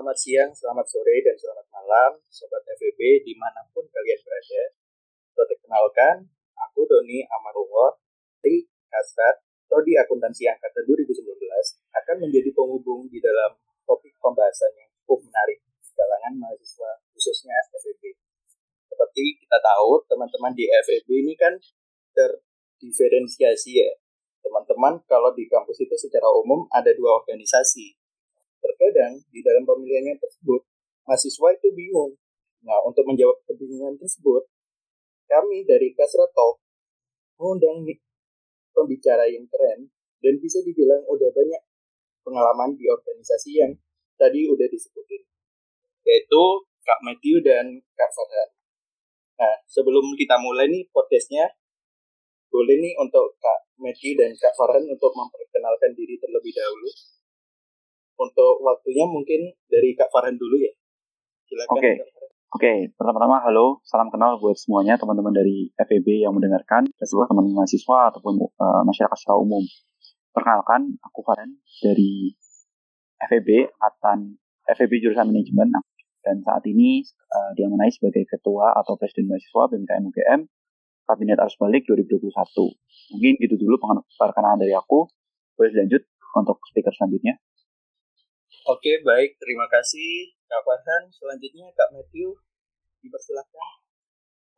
Selamat siang, selamat sore, dan selamat malam, Sobat FEB di mana pun kalian berada. Untuk kenalkan, aku Doni Amarullah, di Kasrat, Prodi Akuntansi Angkatan 2019, akan menjadi penghubung di dalam topik pembahasan yang cukup menarik di kalangan mahasiswa, khususnya FEB. Seperti kita tahu, teman-teman di FEB ini kan terdiferensiasi ya. Teman-teman kalau di kampus itu secara umum ada dua organisasi, Terkadang di dalam pemilihannya tersebut, mahasiswa itu bingung. Nah, untuk menjawab kebingungan tersebut, kami dari Kasrato mengundang pembicara yang keren dan bisa dibilang udah banyak pengalaman di organisasi yang tadi udah disebutin, yaitu Kak Matthew dan Kak Farhan. Nah, sebelum kita mulai nih podcastnya, boleh nih untuk Kak Matthew dan Kak Farhan untuk memperkenalkan diri terlebih dahulu untuk waktunya mungkin dari Kak Farhan dulu ya. Silakan. Oke. Okay. Oke, okay, pertama-tama halo, salam kenal buat semuanya teman-teman dari FEB yang mendengarkan dan seluruh teman-teman mahasiswa ataupun uh, masyarakat secara umum. Perkenalkan, aku Farhan dari FEB Atan FEB jurusan manajemen dan saat ini uh, diamanai sebagai ketua atau presiden mahasiswa BMKM UGM Kabinet Arus Balik 2021. Mungkin itu dulu perkenalan dari aku. Boleh lanjut untuk speaker selanjutnya. Oke, baik. Terima kasih Kak Farhan. Selanjutnya Kak Matthew, dipersilahkan.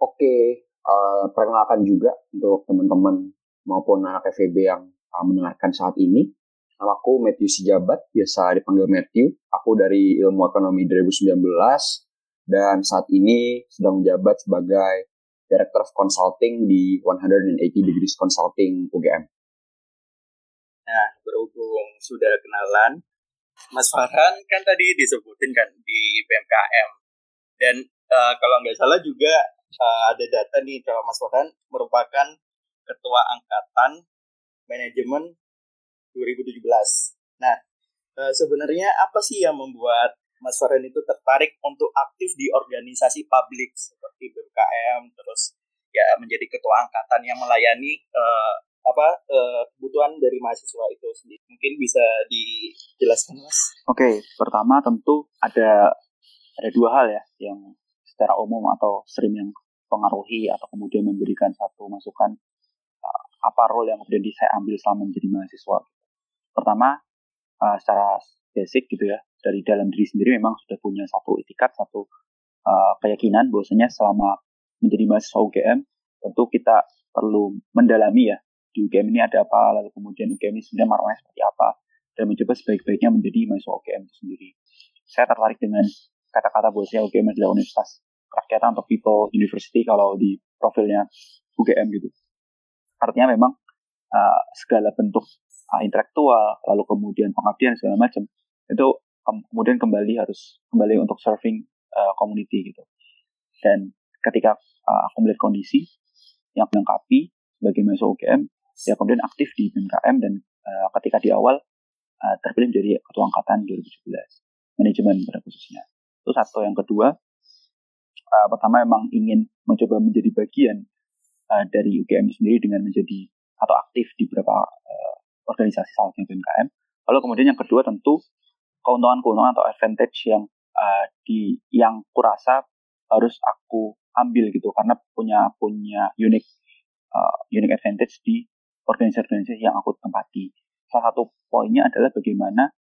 Oke, uh, perkenalkan juga untuk teman-teman maupun anak FEB yang uh, mendengarkan saat ini. Nama aku Matthew Sijabat, biasa dipanggil Matthew. Aku dari Ilmu Ekonomi 2019 dan saat ini sedang menjabat sebagai Director of Consulting di 180 Degrees Consulting UGM. Nah, berhubung sudah kenalan, Mas Farhan kan tadi disebutin kan di BMKM dan uh, kalau nggak salah juga uh, ada data nih kalau Mas Farhan merupakan ketua angkatan manajemen 2017. Nah, uh, sebenarnya apa sih yang membuat Mas Farhan itu tertarik untuk aktif di organisasi publik seperti BMKM terus ya menjadi ketua angkatan yang melayani uh, apa uh, kebutuhan dari mahasiswa itu sendiri. Mungkin bisa dijelaskan mas. Oke okay, pertama tentu ada ada dua hal ya yang secara umum atau sering yang pengaruhi atau kemudian memberikan satu masukan uh, apa role yang kemudian saya ambil selama menjadi mahasiswa. Pertama uh, secara basic gitu ya dari dalam diri sendiri memang sudah punya satu etikat satu keyakinan bahwasanya selama menjadi mahasiswa UGM tentu kita perlu mendalami ya di UGM ini ada apa, lalu kemudian UGM ini sebenarnya marwahnya seperti apa, dan mencoba sebaik-baiknya menjadi mahasiswa UGM itu sendiri. Saya tertarik dengan kata-kata bahwasanya UGM adalah universitas kerakyatan atau people university kalau di profilnya UGM gitu. Artinya memang uh, segala bentuk uh, intelektual, lalu kemudian pengabdian segala macam itu kemudian kembali harus kembali untuk serving uh, community gitu. Dan ketika uh, aku melihat kondisi yang melengkapi sebagai mahasiswa UGM, ya kemudian aktif di BMKM dan uh, ketika di awal uh, terpilih menjadi ketua angkatan 2017 manajemen pada khususnya itu satu yang kedua uh, pertama memang ingin mencoba menjadi bagian uh, dari UGM sendiri dengan menjadi atau aktif di beberapa uh, organisasi salah satunya BMKM lalu kemudian yang kedua tentu keuntungan-keuntungan atau advantage yang uh, di yang kurasa harus aku ambil gitu. Karena punya punya unique uh, unique advantage di organisasi-organisasi yang aku tempati. Salah satu poinnya adalah bagaimana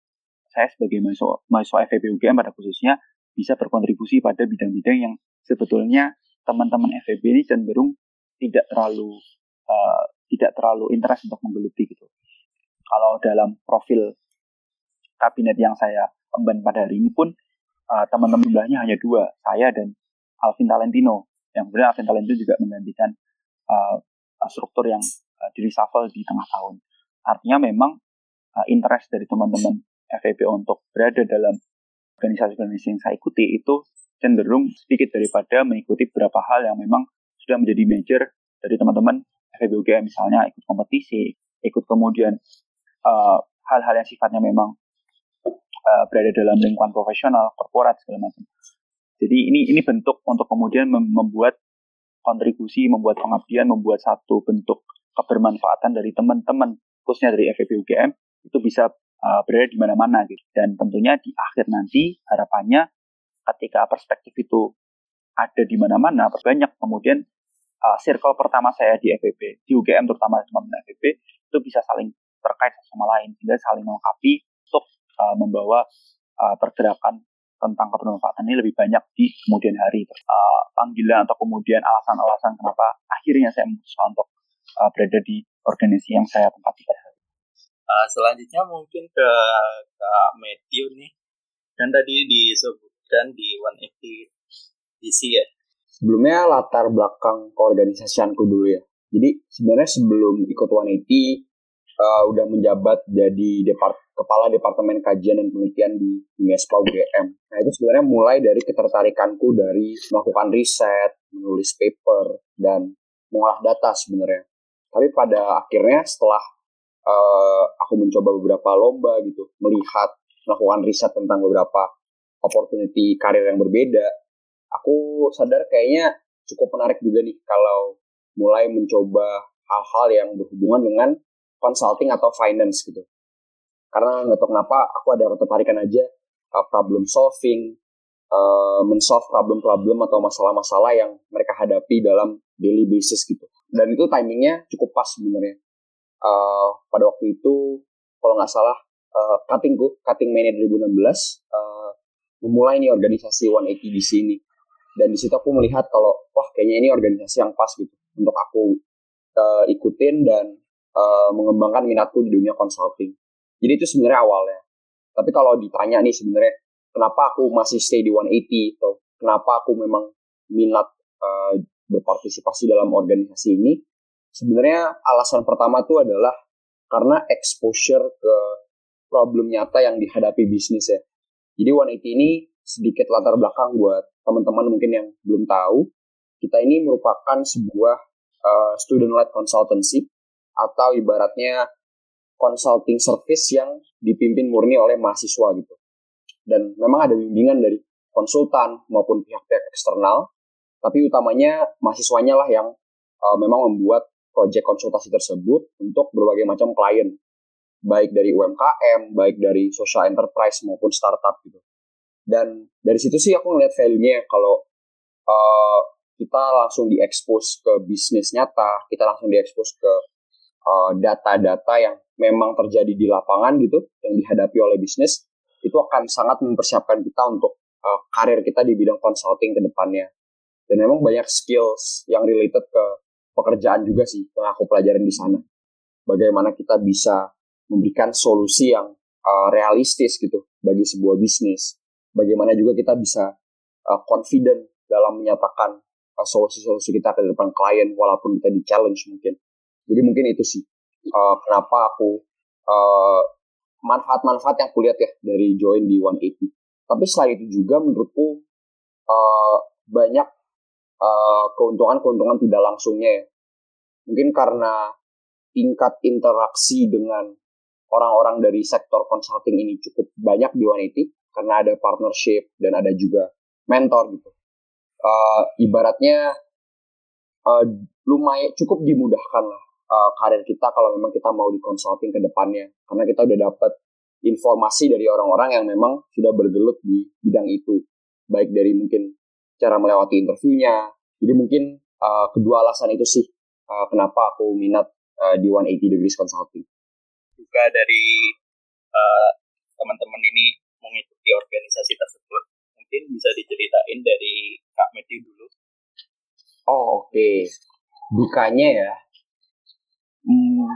saya sebagai mahasiswa, mahasiswa FEB UGM pada khususnya bisa berkontribusi pada bidang-bidang yang sebetulnya teman-teman FEB ini cenderung tidak terlalu uh, tidak terlalu interest untuk menggeluti gitu. Kalau dalam profil kabinet yang saya emban pada hari ini pun uh, teman-teman jumlahnya hanya dua, saya dan Alvin Talentino. Yang kemudian Alvin Talentino juga menggantikan uh, struktur yang uh, di reshuffle di tengah tahun. Artinya memang uh, interest dari teman-teman FEB untuk berada dalam organisasi-organisasi yang saya ikuti itu cenderung sedikit daripada mengikuti beberapa hal yang memang sudah menjadi major dari teman-teman FEB UGM misalnya ikut kompetisi, ikut kemudian uh, hal-hal yang sifatnya memang uh, berada dalam lingkungan profesional, korporat segala macam. Jadi ini ini bentuk untuk kemudian membuat kontribusi, membuat pengabdian, membuat satu bentuk kebermanfaatan dari teman-teman khususnya dari FEB UGM itu bisa uh, berada di mana-mana gitu. Dan tentunya di akhir nanti harapannya ketika perspektif itu ada di mana-mana, banyak kemudian uh, circle pertama saya di FEB, di UGM terutama teman-teman FEB, itu bisa saling terkait sama lain, sehingga saling melengkapi untuk uh, membawa uh, pergerakan tentang kebermanfaatan ini lebih banyak di kemudian hari. Uh, panggilan atau kemudian alasan-alasan kenapa akhirnya saya memutuskan untuk uh, berada di organisasi yang saya tempati pada hari. Uh, selanjutnya mungkin ke Kak Matthew nih. Dan tadi disebutkan di 180 DC ya. Sebelumnya latar belakang keorganisasianku dulu ya. Jadi sebenarnya sebelum ikut 180 uh, udah menjabat jadi depart kepala departemen kajian dan penelitian di UNESPA UGM. Nah itu sebenarnya mulai dari ketertarikanku dari melakukan riset, menulis paper, dan mengolah data sebenarnya. Tapi pada akhirnya setelah uh, aku mencoba beberapa lomba gitu, melihat melakukan riset tentang beberapa opportunity karir yang berbeda, aku sadar kayaknya cukup menarik juga nih kalau mulai mencoba hal-hal yang berhubungan dengan consulting atau finance gitu. Karena nggak tahu kenapa aku ada ketertarikan aja uh, problem solving, uh, men-solve problem-problem atau masalah-masalah yang mereka hadapi dalam daily basis gitu. Dan itu timingnya cukup pas sebenarnya. Uh, pada waktu itu kalau nggak salah uh, cuttingku, cutting May 2016 uh, memulai nih organisasi 180 di sini. Dan di situ aku melihat kalau wah kayaknya ini organisasi yang pas gitu untuk aku uh, ikutin dan uh, mengembangkan minatku di dunia consulting. Jadi itu sebenarnya awalnya. Tapi kalau ditanya nih sebenarnya kenapa aku masih stay di 180 atau kenapa aku memang minat uh, berpartisipasi dalam organisasi ini, sebenarnya alasan pertama itu adalah karena exposure ke problem nyata yang dihadapi bisnis ya. Jadi 180 ini sedikit latar belakang buat teman-teman mungkin yang belum tahu. Kita ini merupakan sebuah uh, student-led consultancy atau ibaratnya consulting service yang dipimpin murni oleh mahasiswa gitu. Dan memang ada bimbingan dari konsultan maupun pihak-pihak eksternal, tapi utamanya mahasiswanya lah yang uh, memang membuat proyek konsultasi tersebut untuk berbagai macam klien, baik dari UMKM, baik dari social enterprise maupun startup gitu. Dan dari situ sih aku ngeliat value-nya kalau uh, kita langsung diekspos ke bisnis nyata, kita langsung diekspos ke Eh, data-data uh, yang memang terjadi di lapangan gitu yang dihadapi oleh bisnis itu akan sangat mempersiapkan kita untuk uh, karir kita di bidang consulting ke depannya. Dan memang banyak skills yang related ke pekerjaan juga sih yang aku pelajarin di sana. Bagaimana kita bisa memberikan solusi yang uh, realistis gitu bagi sebuah bisnis. Bagaimana juga kita bisa uh, confident dalam menyatakan solusi-solusi uh, kita ke depan klien walaupun kita di challenge mungkin. Jadi mungkin itu sih uh, kenapa aku uh, manfaat-manfaat yang kulihat ya dari join di 180. Tapi selain itu juga menurutku uh, banyak uh, keuntungan-keuntungan tidak langsungnya ya. Mungkin karena tingkat interaksi dengan orang-orang dari sektor consulting ini cukup banyak di 180 karena ada partnership dan ada juga mentor gitu. Uh, ibaratnya uh, lumayan cukup dimudahkan lah uh, karir kita kalau memang kita mau di consulting ke depannya karena kita udah dapat informasi dari orang-orang yang memang sudah bergelut di bidang itu baik dari mungkin cara melewati interviewnya. Jadi mungkin uh, kedua alasan itu sih uh, kenapa aku minat uh, di 180 degrees consulting. Juga dari uh, teman-teman ini mengikuti organisasi tersebut. Mungkin bisa diceritain dari Kak Matthew dulu. Oh oke. Okay. dukanya ya. Hmm,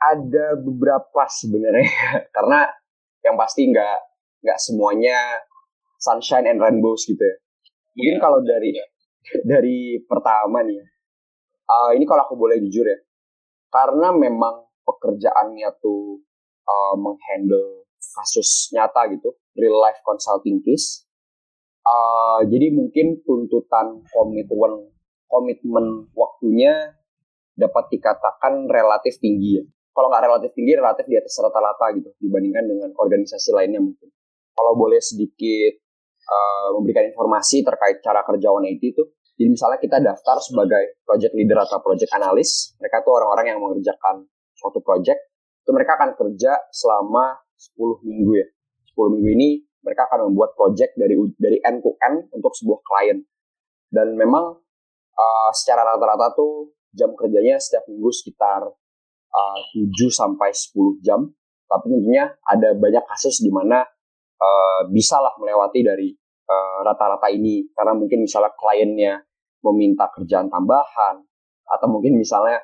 ada beberapa sebenarnya. Karena yang pasti nggak nggak semuanya sunshine and rainbows gitu ya. Mungkin yeah. kalau dari dari pertama nih, uh, ini kalau aku boleh jujur ya, karena memang pekerjaannya tuh uh, menghandle kasus nyata gitu, real life consulting case. Uh, jadi mungkin tuntutan komitmen komitmen waktunya dapat dikatakan relatif tinggi ya. Kalau nggak relatif tinggi, relatif di atas rata-rata gitu dibandingkan dengan organisasi lainnya mungkin. Kalau boleh sedikit uh, memberikan informasi terkait cara kerja 180 itu, jadi misalnya kita daftar sebagai project leader atau project analyst, mereka tuh orang-orang yang mengerjakan suatu project, itu mereka akan kerja selama 10 minggu ya. 10 minggu ini mereka akan membuat project dari dari end to end untuk sebuah klien dan memang uh, secara rata-rata tuh jam kerjanya setiap minggu sekitar uh, 7 sampai 10 jam. Tapi tentunya ada banyak kasus di mana uh, bisa lah melewati dari rata-rata uh, ini karena mungkin misalnya kliennya meminta kerjaan tambahan atau mungkin misalnya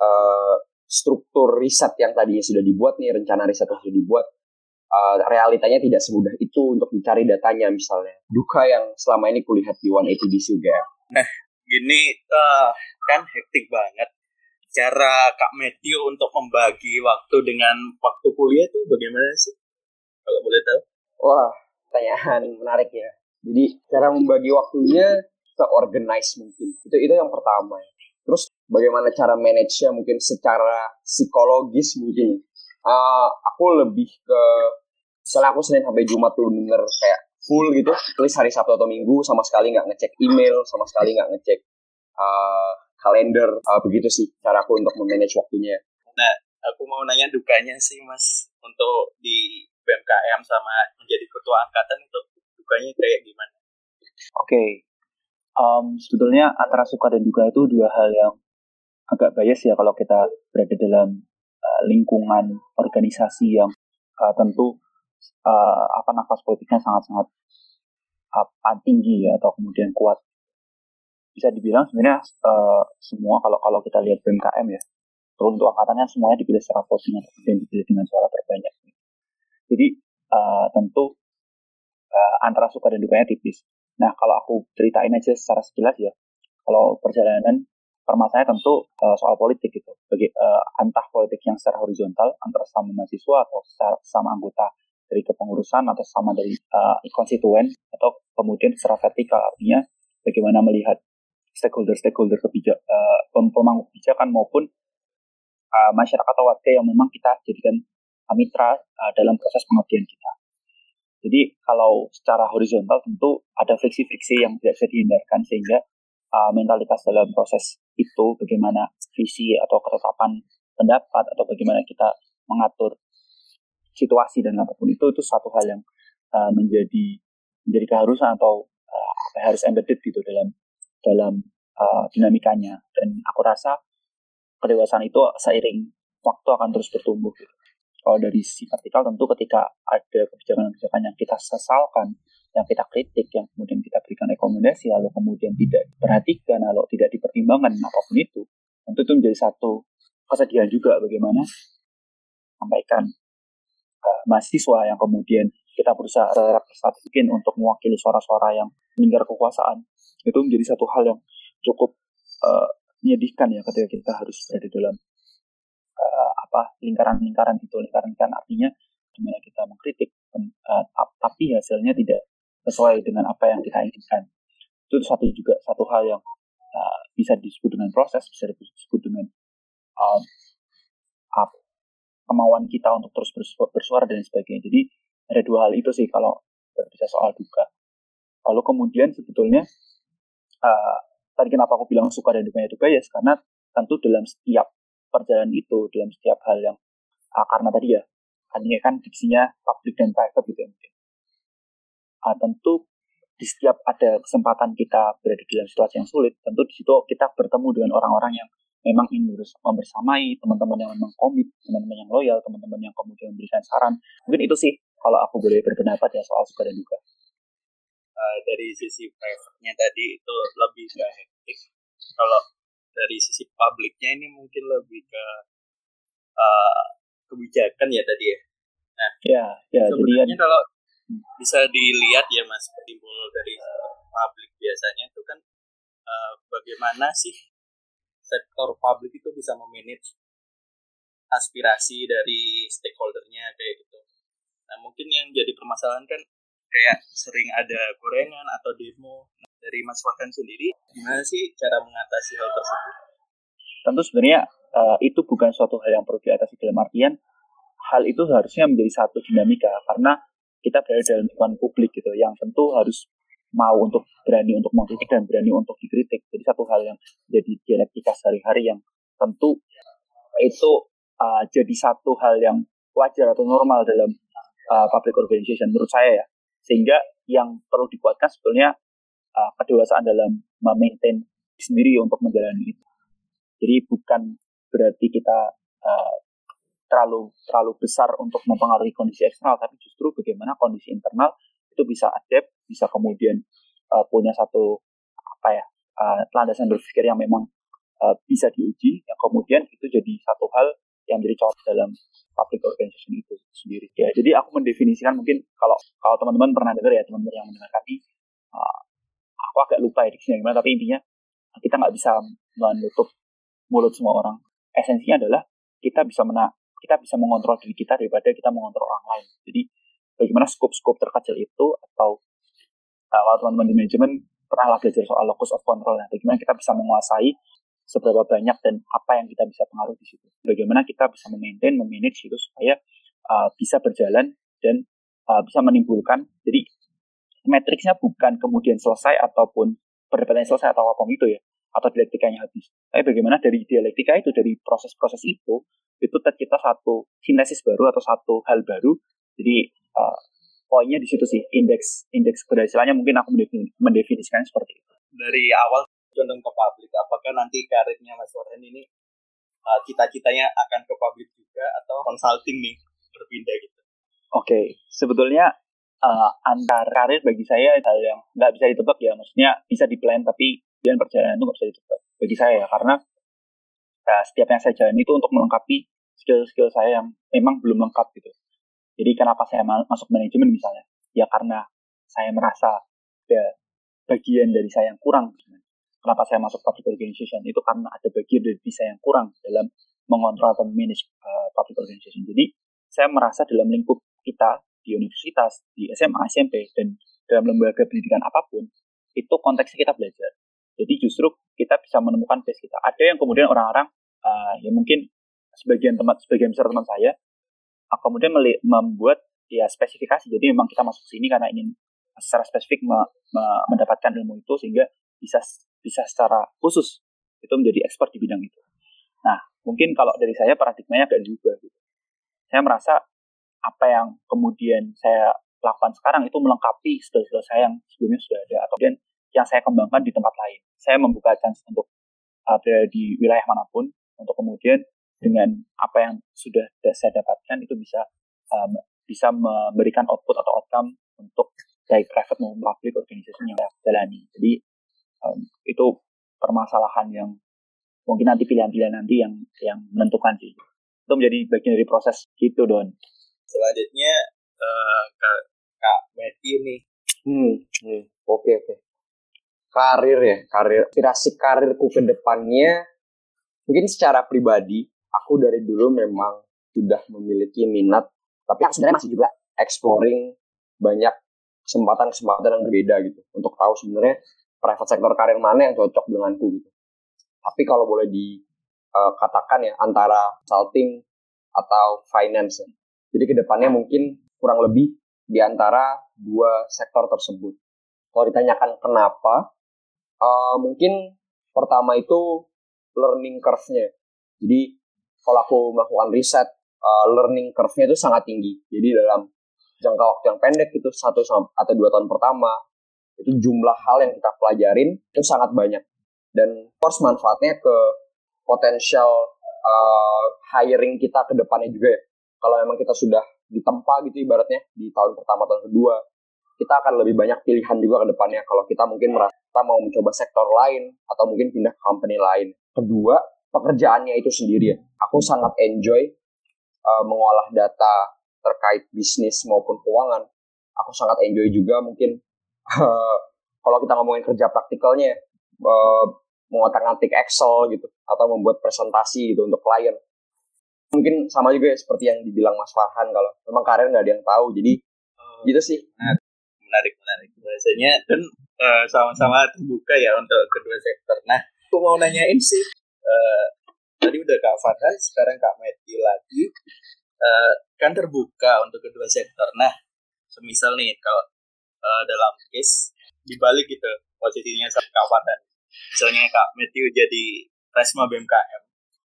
uh, struktur riset yang tadinya sudah dibuat nih rencana riset yang sudah dibuat uh, realitanya tidak semudah itu untuk mencari datanya misalnya. Duka yang selama ini kulihat di One di UGM. Nah, gini uh, kan hektik banget. Cara Kak Matthew untuk membagi waktu dengan waktu kuliah itu bagaimana sih? Kalau boleh tahu. Wah, pertanyaan menarik ya. Jadi cara membagi waktunya seorganize mungkin. Itu itu yang pertama ya. Terus bagaimana cara manage-nya mungkin secara psikologis mungkin uh, aku lebih ke misalnya aku Senin sampai Jumat tuh bener kayak full gitu, tulis hari Sabtu atau Minggu sama sekali nggak ngecek email, sama sekali nggak ngecek uh, kalender, uh, begitu sih cara aku untuk memanage waktunya. Nah, aku mau nanya dukanya sih mas untuk di BMKM sama menjadi ketua angkatan itu dukanya kayak gimana? Oke, okay. um, sebetulnya antara suka dan duka itu dua hal yang agak bias ya kalau kita berada dalam uh, lingkungan organisasi yang uh, tentu uh, apa nafas politiknya sangat-sangat uh, tinggi ya atau kemudian kuat bisa dibilang sebenarnya uh, semua kalau kalau kita lihat BMKM ya untuk angkatannya semuanya dipilih secara voting kemudian dipilih dengan suara terbanyak jadi uh, tentu uh, antara suka dan dukanya tipis nah kalau aku ceritain aja secara sekilas ya kalau perjalanan permasalahannya tentu uh, soal politik gitu. Bagi uh, entah politik yang secara horizontal antara sama mahasiswa atau secara, sama anggota dari kepengurusan atau sama dari uh, konstituen atau kemudian secara vertikal artinya bagaimana melihat stakeholder-stakeholder kebijak uh, pemangku kebijakan maupun uh, masyarakat atau warga yang memang kita jadikan mitra uh, dalam proses pengabdian kita. Jadi kalau secara horizontal tentu ada friksi-friksi yang tidak bisa dihindarkan sehingga uh, mentalitas dalam proses itu, bagaimana visi atau ketetapan pendapat atau bagaimana kita mengatur situasi dan apa pun itu itu satu hal yang uh, menjadi menjadi keharusan atau uh, harus embedded gitu dalam dalam uh, dinamikanya dan aku rasa kedewasaan itu seiring waktu akan terus bertumbuh gitu. Kalau dari sisi vertikal tentu ketika ada kebijakan-kebijakan yang kita sesalkan yang kita kritik, yang kemudian kita berikan rekomendasi, lalu kemudian tidak diperhatikan, lalu tidak dipertimbangkan apa pun itu, tentu itu menjadi satu kesedihan juga bagaimana sampaikan uh, mahasiswa yang kemudian kita berusaha representatif mungkin untuk mewakili suara-suara yang melingkar kekuasaan. Itu menjadi satu hal yang cukup uh, menyedihkan ya ketika kita harus berada dalam apa lingkaran-lingkaran itu lingkaran-lingkaran artinya di mana kita mengkritik uh, tapi hasilnya tidak sesuai dengan apa yang kita inginkan. Itu satu juga satu hal yang uh, bisa disebut dengan proses, bisa disebut dengan um, up, kemauan kita untuk terus bersuara dan sebagainya. Jadi ada dua hal itu sih kalau berbicara soal duka. Lalu kemudian sebetulnya uh, tadi kenapa aku bilang suka dan dukanya itu bias karena tentu dalam setiap perjalanan itu dalam setiap hal yang uh, karena tadi ya kan diksinya public dan private gitu ya mungkin uh, tentu di setiap ada kesempatan kita berada dalam situasi yang sulit, tentu di situ kita bertemu dengan orang-orang yang memang ingin membersamai, teman-teman yang memang komit, teman-teman yang loyal, teman-teman yang kemudian memberikan saran. Mungkin itu sih kalau aku boleh berpendapat ya soal suka dan duka. Uh, dari sisi private-nya tadi itu lebih ke hektik. Kalau dari sisi publiknya ini mungkin lebih ke uh, kebijakan ya tadi ya. Nah, ya, ya sebenarnya jadi kalau bisa dilihat ya mas timbul dari publik biasanya itu kan uh, bagaimana sih sektor publik itu bisa memanage aspirasi dari stakeholdernya kayak gitu. Nah mungkin yang jadi permasalahan kan kayak sering ada gorengan atau demo dari Mas Farhan sendiri gimana sih cara mengatasi hal tersebut? Tentu sebenarnya uh, itu bukan suatu hal yang perlu diatasi dalam artian hal itu harusnya menjadi satu dinamika karena kita berada dalam lingkungan publik gitu yang tentu harus mau untuk berani untuk mengkritik dan berani untuk dikritik. Jadi satu hal yang jadi dialektika sehari-hari yang tentu itu uh, jadi satu hal yang wajar atau normal dalam uh, public organization menurut saya ya. Sehingga yang perlu dikuatkan sebetulnya uh, kedewasaan dalam memaintain sendiri untuk menjalani itu. Jadi bukan berarti kita uh, terlalu terlalu besar untuk mempengaruhi kondisi eksternal, tapi justru bagaimana kondisi internal itu bisa adapt, bisa kemudian uh, punya satu apa ya uh, landasan berpikir yang memang uh, bisa diuji, yang kemudian itu jadi satu hal yang menjadi contoh dalam public organization itu sendiri. Ya, jadi aku mendefinisikan mungkin kalau kalau teman-teman pernah dengar ya teman-teman yang mendengarkan ini, uh, aku agak lupa ya diksinya gimana, tapi intinya kita nggak bisa menutup mulut semua orang. Esensinya adalah kita bisa mena kita bisa mengontrol diri kita daripada kita mengontrol orang lain. Jadi bagaimana skop-skop terkecil itu atau kalau teman-teman di manajemen pernah lah belajar soal locus of control ya, bagaimana kita bisa menguasai seberapa banyak dan apa yang kita bisa pengaruh di situ. Bagaimana kita bisa memaintain, memanage itu supaya uh, bisa berjalan dan uh, bisa menimbulkan. Jadi matriksnya bukan kemudian selesai ataupun perdebatan selesai atau apa pun itu ya, atau dialektikanya habis. Tapi bagaimana dari dialektika itu, dari proses-proses itu, itu tercipta satu sintesis baru atau satu hal baru. Jadi uh, poinnya di situ sih, indeks indeks keberhasilannya mungkin aku mendefinisikan seperti itu. Dari awal condong ke publik apakah nanti karirnya Mas Warren ini uh, cita-citanya akan ke publik juga atau consulting nih berpindah gitu oke okay. sebetulnya uh, antar karir bagi saya hal yang nggak bisa ditebak ya. Maksudnya bisa di plan tapi dan perjalanan itu nggak bisa ditebak bagi saya ya. Karena uh, setiap yang saya jalani itu untuk melengkapi skill-skill saya yang memang belum lengkap gitu. Jadi kenapa saya masuk manajemen misalnya? Ya karena saya merasa ada bagian dari saya yang kurang. Kenapa saya masuk public organization? Itu karena ada bagian dari saya yang kurang dalam mengontrol atau manage uh, public organization. Jadi saya merasa dalam lingkup kita di universitas, di SMA, SMP, dan dalam lembaga pendidikan apa pun, itu konteksnya kita belajar. Jadi justru kita bisa menemukan base kita. Ada yang kemudian orang-orang uh, yang mungkin sebagian teman, sebagian besar teman saya, uh, kemudian membuat ya spesifikasi. Jadi memang kita masuk sini karena ingin secara spesifik me, me, mendapatkan ilmu itu sehingga bisa bisa secara khusus itu menjadi expert di bidang itu. Nah, mungkin kalau dari saya paradigmanya agak diubah gitu. Saya merasa apa yang kemudian saya lakukan sekarang itu melengkapi skill-skill saya yang sebelumnya sudah ada atau kemudian yang saya kembangkan di tempat lain. Saya membuka chance untuk uh, di wilayah mana pun untuk kemudian dengan apa yang sudah saya dapatkan itu bisa um, bisa memberikan output atau outcome untuk baik private maupun public organization yang saya jalani. Jadi um, itu permasalahan yang mungkin nanti pilihan-pilihan nanti yang yang menentukan sih itu menjadi bagian dari proses gitu don selanjutnya uh, kak kak Matthew nih hmm, hmm. oke okay, oke okay. karir ya karir aspirasi karirku ke depannya mungkin secara pribadi aku dari dulu memang sudah memiliki minat tapi yang sebenarnya masih juga exploring banyak kesempatan-kesempatan yang berbeda gitu untuk tahu sebenarnya private sector karir mana yang cocok denganku gitu. Tapi kalau boleh dikatakan uh, ya antara consulting atau finance. Ya. Jadi ke depannya mungkin kurang lebih di antara dua sektor tersebut. Kalau ditanyakan kenapa, uh, mungkin pertama itu learning curve-nya. Jadi kalau aku melakukan riset, uh, learning curve-nya itu sangat tinggi. Jadi dalam jangka waktu yang pendek itu satu atau dua tahun pertama itu jumlah hal yang kita pelajarin itu sangat banyak dan course manfaatnya ke potensial uh, hiring kita ke depannya juga ya kalau memang kita sudah ditempa gitu ibaratnya di tahun pertama tahun kedua kita akan lebih banyak pilihan juga ke depannya. Kalau kita mungkin merasa mau mencoba sektor lain atau mungkin pindah ke company lain. Kedua pekerjaannya itu sendiri ya. Aku sangat enjoy uh, mengolah data terkait bisnis maupun keuangan. Aku sangat enjoy juga mungkin uh, kalau kita ngomongin kerja praktikalnya uh, mengotak-ngatik Excel gitu atau membuat presentasi gitu untuk klien mungkin sama juga ya seperti yang dibilang Mas Farhan kalau memang karir nggak ada yang tahu jadi oh, gitu sih. Menarik menarik menarik. Biasanya dan uh, sama-sama terbuka ya untuk kedua sektor. Nah aku mau nanyain sih uh, tadi udah Kak Farhan sekarang Kak Meti lagi. Uh, kan terbuka untuk kedua sektor. Nah semisal nih kalau uh, dalam case dibalik gitu posisinya sama Kak Farhan. Misalnya Kak Matthew jadi Resma BMKM.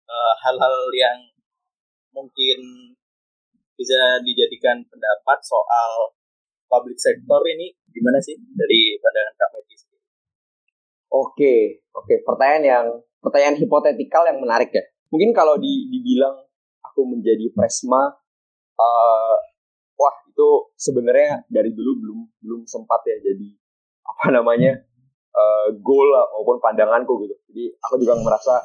Uh, hal-hal yang mungkin bisa dijadikan pendapat soal public sector ini gimana sih dari pandangan Kak Medi Oke, oke. Pertanyaan yang pertanyaan hipotetikal yang menarik ya. Mungkin kalau di, dibilang aku menjadi presma, uh, wah itu sebenarnya dari dulu belum belum sempat ya jadi apa namanya uh, goal maupun pandanganku gitu. Jadi aku juga merasa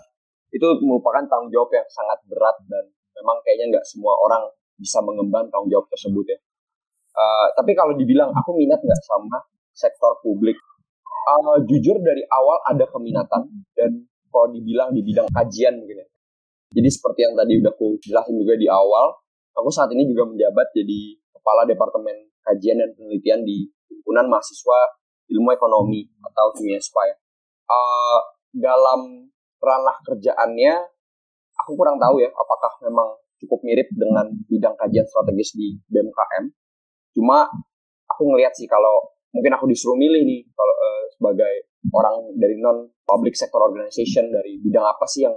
itu merupakan tanggung jawab yang sangat berat dan memang kayaknya nggak semua orang bisa mengemban tanggung jawab tersebut ya. Uh, tapi kalau dibilang aku minat nggak sama sektor publik uh, jujur dari awal ada keminatan dan kalau dibilang di bidang kajian mungkin ya. Jadi seperti yang tadi udah aku jelasin juga di awal, aku saat ini juga menjabat jadi kepala departemen kajian dan penelitian di himpunan mahasiswa ilmu ekonomi atau KIMIASPA ya. Uh, dalam ranah kerjaannya, aku kurang tahu ya apakah memang cukup mirip dengan bidang kajian strategis di BMKM. Cuma aku ngelihat sih kalau mungkin aku disuruh milih nih kalau uh, sebagai orang dari non public sector organization dari bidang apa sih yang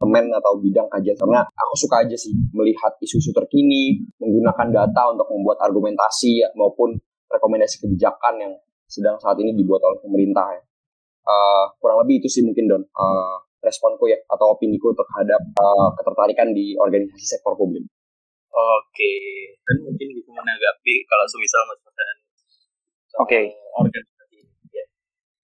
temen atau bidang kajian karena aku suka aja sih melihat isu-isu terkini menggunakan data untuk membuat argumentasi ya, maupun rekomendasi kebijakan yang sedang saat ini dibuat oleh pemerintah ya. Uh, kurang lebih itu sih mungkin don uh, responku ya atau opiniku terhadap uh, ketertarikan di organisasi sektor publik. Oke, dan mungkin bisa menanggapi kalau semisal Mas Oke. Okay. Organisasi Ya.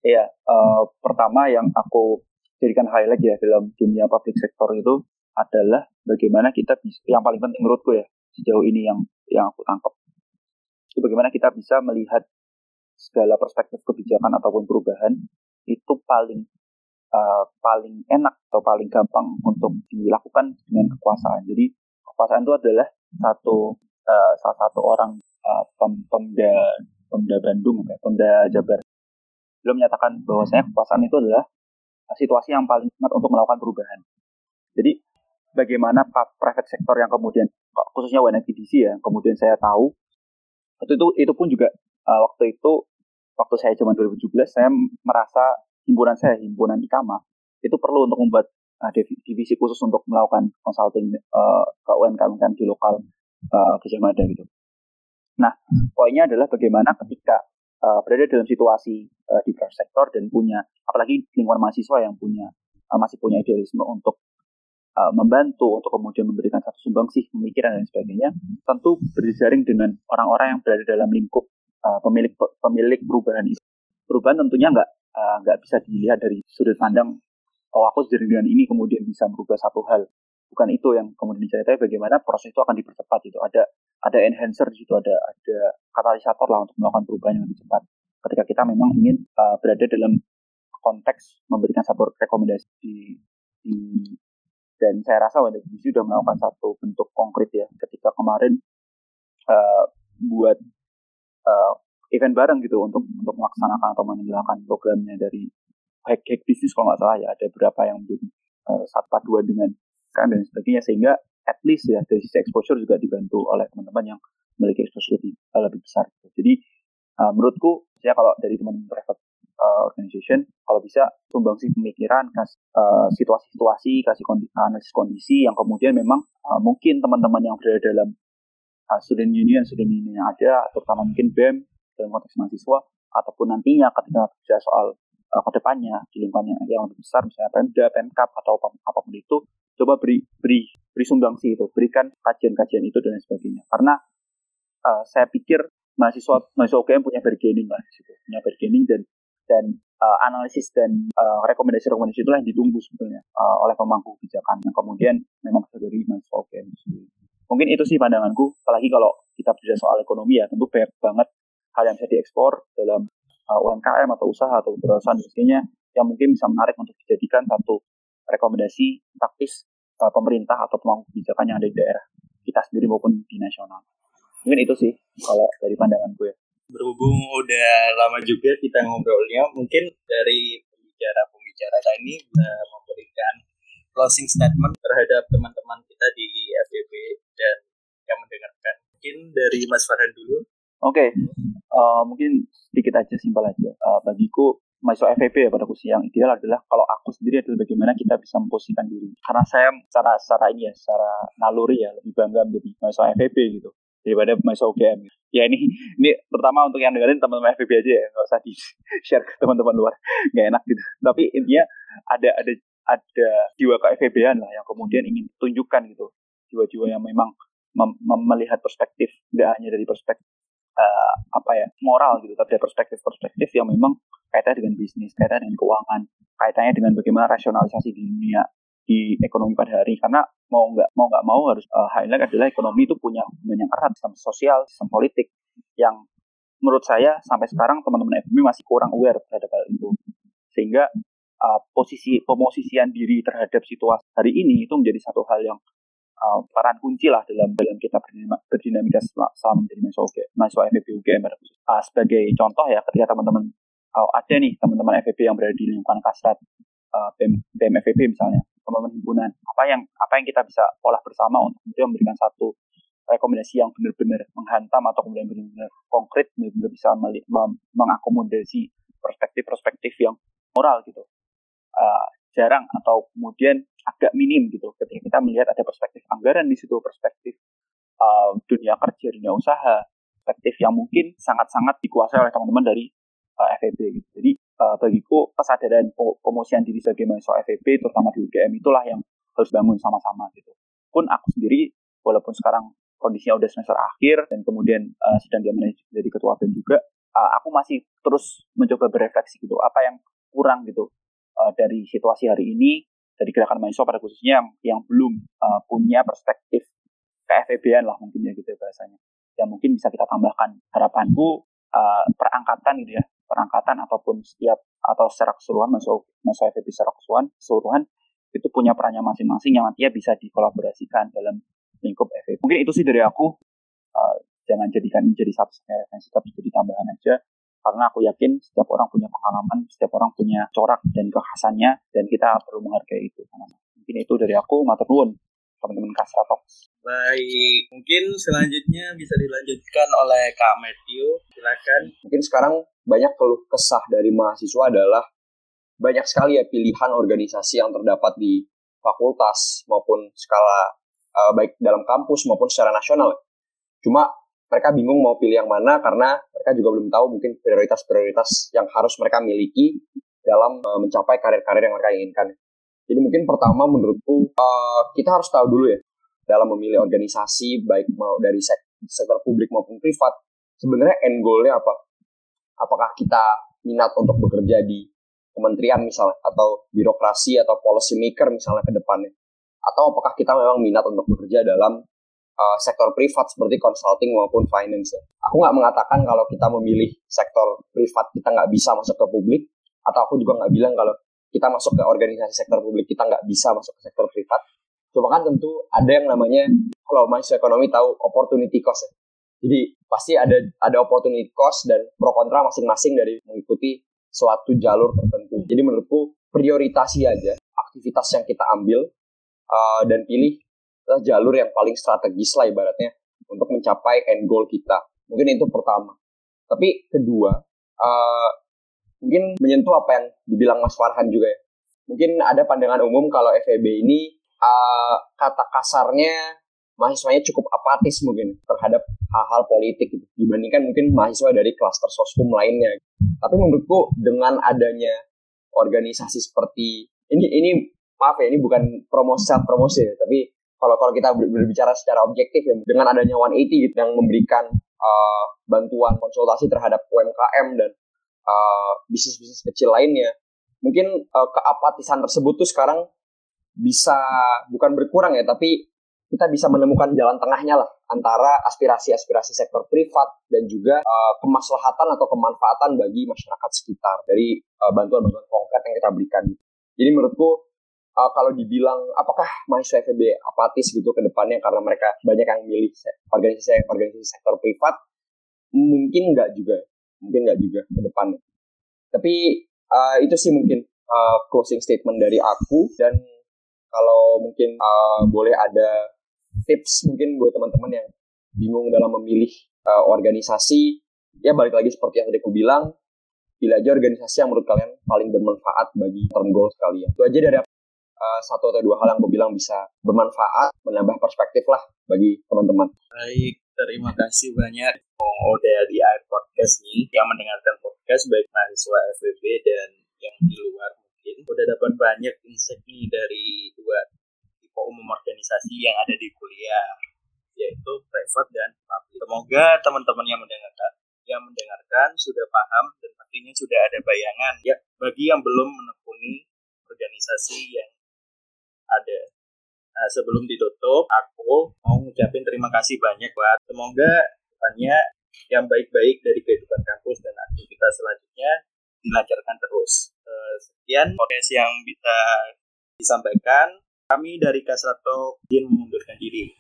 Iya, uh, pertama yang aku jadikan highlight ya dalam dunia public sector itu adalah bagaimana kita bisa, yang paling penting menurutku ya sejauh ini yang yang aku tangkap itu bagaimana kita bisa melihat segala perspektif kebijakan ataupun perubahan itu paling uh, paling enak atau paling gampang untuk dilakukan dengan kekuasaan. Jadi kekuasaan itu adalah satu uh, salah satu orang uh, pem pemda Pemda Bandung, ya, Pemda Jabar, belum menyatakan bahwasanya kekuasaan itu adalah situasi yang paling tepat untuk melakukan perubahan. Jadi bagaimana private sector yang kemudian khususnya WNFDC ya, kemudian saya tahu waktu itu itu pun juga uh, waktu itu waktu saya cuma 2017 saya merasa himpunan saya himpunan IKAMA itu perlu untuk membuat uh, divisi khusus untuk melakukan consulting uh, ke UMKM di lokal uh, Gajah Mada gitu. Nah, poinnya adalah bagaimana ketika uh, berada dalam situasi uh, di private sektor dan punya, apalagi lingkungan mahasiswa yang punya uh, masih punya idealisme untuk uh, membantu, untuk kemudian memberikan satu sumbangsih pemikiran dan sebagainya, tentu berjaring dengan orang-orang yang berada dalam lingkup uh, pemilik pemilik perubahan itu. Perubahan tentunya nggak uh, nggak bisa dilihat dari sudut pandang oh aku sendiri dengan ini kemudian bisa merubah satu hal. Bukan itu yang kemudian diceritai bagaimana proses itu akan dipercepat itu ada ada enhancer di situ ada ada katalisator lah untuk melakukan perubahan yang lebih cepat. Ketika kita memang ingin uh, berada dalam konteks memberikan satu rekomendasi di, di dan saya rasa WNDGC sudah melakukan satu bentuk konkret ya. Ketika kemarin uh, buat uh, event bareng gitu untuk untuk melaksanakan atau menjalankan programnya dari hack hack bisnis kalau nggak salah ya ada beberapa yang menjadi uh, satu paduan dengan kan dan sebagainya sehingga at least ya dari sisi exposure juga dibantu oleh teman-teman yang memiliki exposure lebih, uh, lebih besar. Gitu. Jadi uh, menurutku ya kalau dari teman private uh, organization kalau bisa sumbangsi pemikiran kasih uh, situasi-situasi kasih kondisi, analisis kondisi yang kemudian memang uh, mungkin teman-teman yang berada dalam uh, student union student union yang ada terutama mungkin BEM dalam konteks mahasiswa ataupun nantinya ketika bicara soal uh, ke depannya di lingkungan yang, lebih besar misalnya Pemda, Pemkap atau apa pun itu coba beri beri beri sumbangsi itu, berikan kajian-kajian itu dan sebagainya. Karena uh, saya pikir mahasiswa mahasiswa UGM punya bargaining lah situ, punya bargaining dan dan uh, analisis dan rekomendasi-rekomendasi itulah yang ditunggu sebetulnya uh, oleh pemangku kebijakan yang kemudian memang dari mahasiswa UGM sendiri. Mungkin itu sih pandanganku, apalagi kalau kita bicara soal ekonomi ya tentu banyak banget hal yang bisa diekspor dalam uh, UMKM atau usaha atau perusahaan sebagainya yang mungkin bisa menarik untuk dijadikan satu rekomendasi taktis uh, pemerintah atau pemangku kebijakan yang ada di daerah kita sendiri maupun di nasional. Mungkin itu sih kalau dari pandangan gue. Berhubung udah lama juga kita ngobrolnya, mungkin dari pembicara-pembicara ini bisa memberikan closing statement terhadap teman-teman kita di FBB dan yang mendengarkan. Mungkin dari Mas Farhan dulu. Oke, okay. uh, mungkin sedikit aja simpel aja. Uh, bagiku mahasiswa FEB ya pada kursi yang ideal adalah kalau aku sendiri adalah bagaimana kita bisa memposisikan diri. Karena saya secara secara ini ya, secara naluri ya lebih bangga menjadi mahasiswa FEB gitu daripada mahasiswa UGM. Ya ini ini pertama untuk yang dengerin teman-teman FEB aja ya, nggak usah di share ke teman-teman luar, nggak enak gitu. Tapi intinya ada ada ada jiwa ke FEB-an lah yang kemudian ingin tunjukkan gitu jiwa-jiwa yang memang mem melihat perspektif tidak hanya dari perspektif uh, apa ya moral gitu tapi dari perspektif-perspektif yang memang kaitannya dengan bisnis kaitannya dengan keuangan kaitannya dengan bagaimana rasionalisasi di dunia di ekonomi pada hari. Karena mau nggak mau nggak mau harus uh, highlight adalah ekonomi itu punya hubungan yang erat sistem sosial sistem politik yang menurut saya sampai sekarang teman-teman FMI masih kurang aware terhadap hal itu. Sehingga uh, posisi pemosisian diri terhadap situasi hari ini itu menjadi satu hal yang uh, peran kunci lah dalam dalam kita berdinamika selama menjadi mahasiswa mahasiswa FEB UGM. Uh, sebagai contoh ya ketika teman-teman uh, ada nih teman-teman FEB yang berada di lingkungan kasrat uh, BEM, BEM FEB misalnya teman-teman himpunan apa yang apa yang kita bisa olah bersama untuk kemudian memberikan satu rekomendasi yang benar-benar menghantam atau kemudian benar-benar konkret benar-benar bisa mengakomodasi perspektif-perspektif yang moral gitu uh, jarang atau kemudian agak minim gitu ketika kita melihat ada perspektif anggaran di situ perspektif uh, dunia kerja dunia usaha perspektif yang mungkin sangat-sangat dikuasai oleh teman-teman dari uh, FEB gitu. Jadi uh, bagiku kesadaran pemosian diri sebagai mahasiswa FEB terutama di UGM itulah yang harus bangun sama-sama gitu. Pun aku sendiri walaupun sekarang kondisinya udah semester akhir dan kemudian uh, sedang dia jadi ketua BEM juga, uh, aku masih terus mencoba berefleksi gitu apa yang kurang gitu uh, dari situasi hari ini dari gerakan mahasiswa pada khususnya yang yang belum uh, punya perspektif KFEB-an lah mungkin ya gitu ya bahasanya. Yang mungkin bisa kita tambahkan. Harapanku uh, perangkatan gitu ya. Perangkatan ataupun setiap atau secara keseluruhan mahasiswa mahasiswa FEB secara keseluruhan keseluruhan itu punya perannya masing-masing yang nantinya bisa dikolaborasikan dalam lingkup FEB mungkin itu sih dari aku. Uh, jangan jadikan menjadi satu referensi tapi jadi tambahan aja karena aku yakin setiap orang punya pengalaman, setiap orang punya corak dan kekhasannya, dan kita perlu menghargai itu. Mungkin itu dari aku, matur nuwun teman-teman Kasratox. Baik, mungkin selanjutnya bisa dilanjutkan oleh Kak Matthew. Silakan. Mungkin sekarang banyak keluh kesah dari mahasiswa adalah banyak sekali ya pilihan organisasi yang terdapat di fakultas maupun skala uh, baik dalam kampus maupun secara nasional. Cuma mereka bingung mau pilih yang mana karena mereka juga belum tahu mungkin prioritas-prioritas yang harus mereka miliki dalam uh, mencapai karir-karir yang mereka inginkan. Jadi mungkin pertama menurutku uh, kita harus tahu dulu ya dalam memilih organisasi baik mau dari sektor publik maupun privat sebenarnya end goalnya apa? Apakah kita minat untuk bekerja di kementerian misalnya atau birokrasi atau policy maker misalnya ke depannya? Atau apakah kita memang minat untuk bekerja dalam uh, sektor privat seperti consulting maupun finance. Ya. Aku nggak mengatakan kalau kita memilih sektor privat kita nggak bisa masuk ke publik, atau aku juga nggak bilang kalau kita masuk ke organisasi sektor publik kita nggak bisa masuk ke sektor privat. Cuma kan tentu ada yang namanya kalau mahasiswa ekonomi tahu opportunity cost ya. Jadi pasti ada ada opportunity cost dan pro kontra masing-masing dari mengikuti suatu jalur tertentu. Jadi menurutku prioritasi aja aktivitas yang kita ambil uh, dan pilih adalah jalur yang paling strategis lah ibaratnya untuk mencapai end goal kita. Mungkin itu pertama. Tapi kedua, uh, mungkin menyentuh apa yang dibilang Mas Farhan juga ya. Mungkin ada pandangan umum kalau FEB ini uh, kata kasarnya mahasiswanya cukup apatis mungkin terhadap hal-hal politik gitu, dibandingkan mungkin mahasiswa dari klaster soskum lainnya. Tapi menurutku dengan adanya organisasi seperti ini ini maaf ya ini bukan promosi promosi ya, tapi kalau kalau kita berbicara secara objektif ya dengan adanya 180 gitu yang memberikan uh, bantuan konsultasi terhadap UMKM dan uh, bisnis-bisnis kecil lainnya mungkin uh, keapatisan tersebut tuh sekarang bisa bukan berkurang ya tapi kita bisa menemukan jalan tengahnya lah antara aspirasi-aspirasi sektor privat dan juga uh, kemaslahatan atau kemanfaatan bagi masyarakat sekitar dari bantuan-bantuan uh, konkret yang kita berikan. Jadi menurutku uh, kalau dibilang apakah mahasiswa FEB apatis gitu ke depannya karena mereka banyak yang milih organisasi organisasi sektor privat mungkin nggak juga mungkin nggak juga ke depannya tapi uh, itu sih mungkin uh, closing statement dari aku dan kalau mungkin uh, boleh ada tips mungkin buat teman-teman yang bingung dalam memilih uh, organisasi ya balik lagi seperti yang tadi aku bilang pilih aja organisasi yang menurut kalian paling bermanfaat bagi term goals kalian. Itu aja dari uh, satu atau dua hal yang gue bilang bisa bermanfaat, menambah perspektif lah bagi teman-teman. Baik, terima kasih banyak Bung Oda di air podcast nih yang mendengarkan podcast baik mahasiswa FWB dan yang di luar mungkin udah dapat banyak insight nih dari dua tipe umum organisasi yang ada di kuliah yaitu private dan public. Semoga teman-teman yang mendengarkan yang mendengarkan sudah paham dan pastinya sudah ada bayangan ya bagi yang belum menekuni organisasi yang ada. Nah, sebelum ditutup, aku mau ngucapin terima kasih banyak buat semoga depannya yang baik-baik dari kehidupan kampus dan aktivitas selanjutnya dilancarkan terus. Eh, sekian podcast yang bisa disampaikan. Kami dari Kasrato izin mengundurkan diri.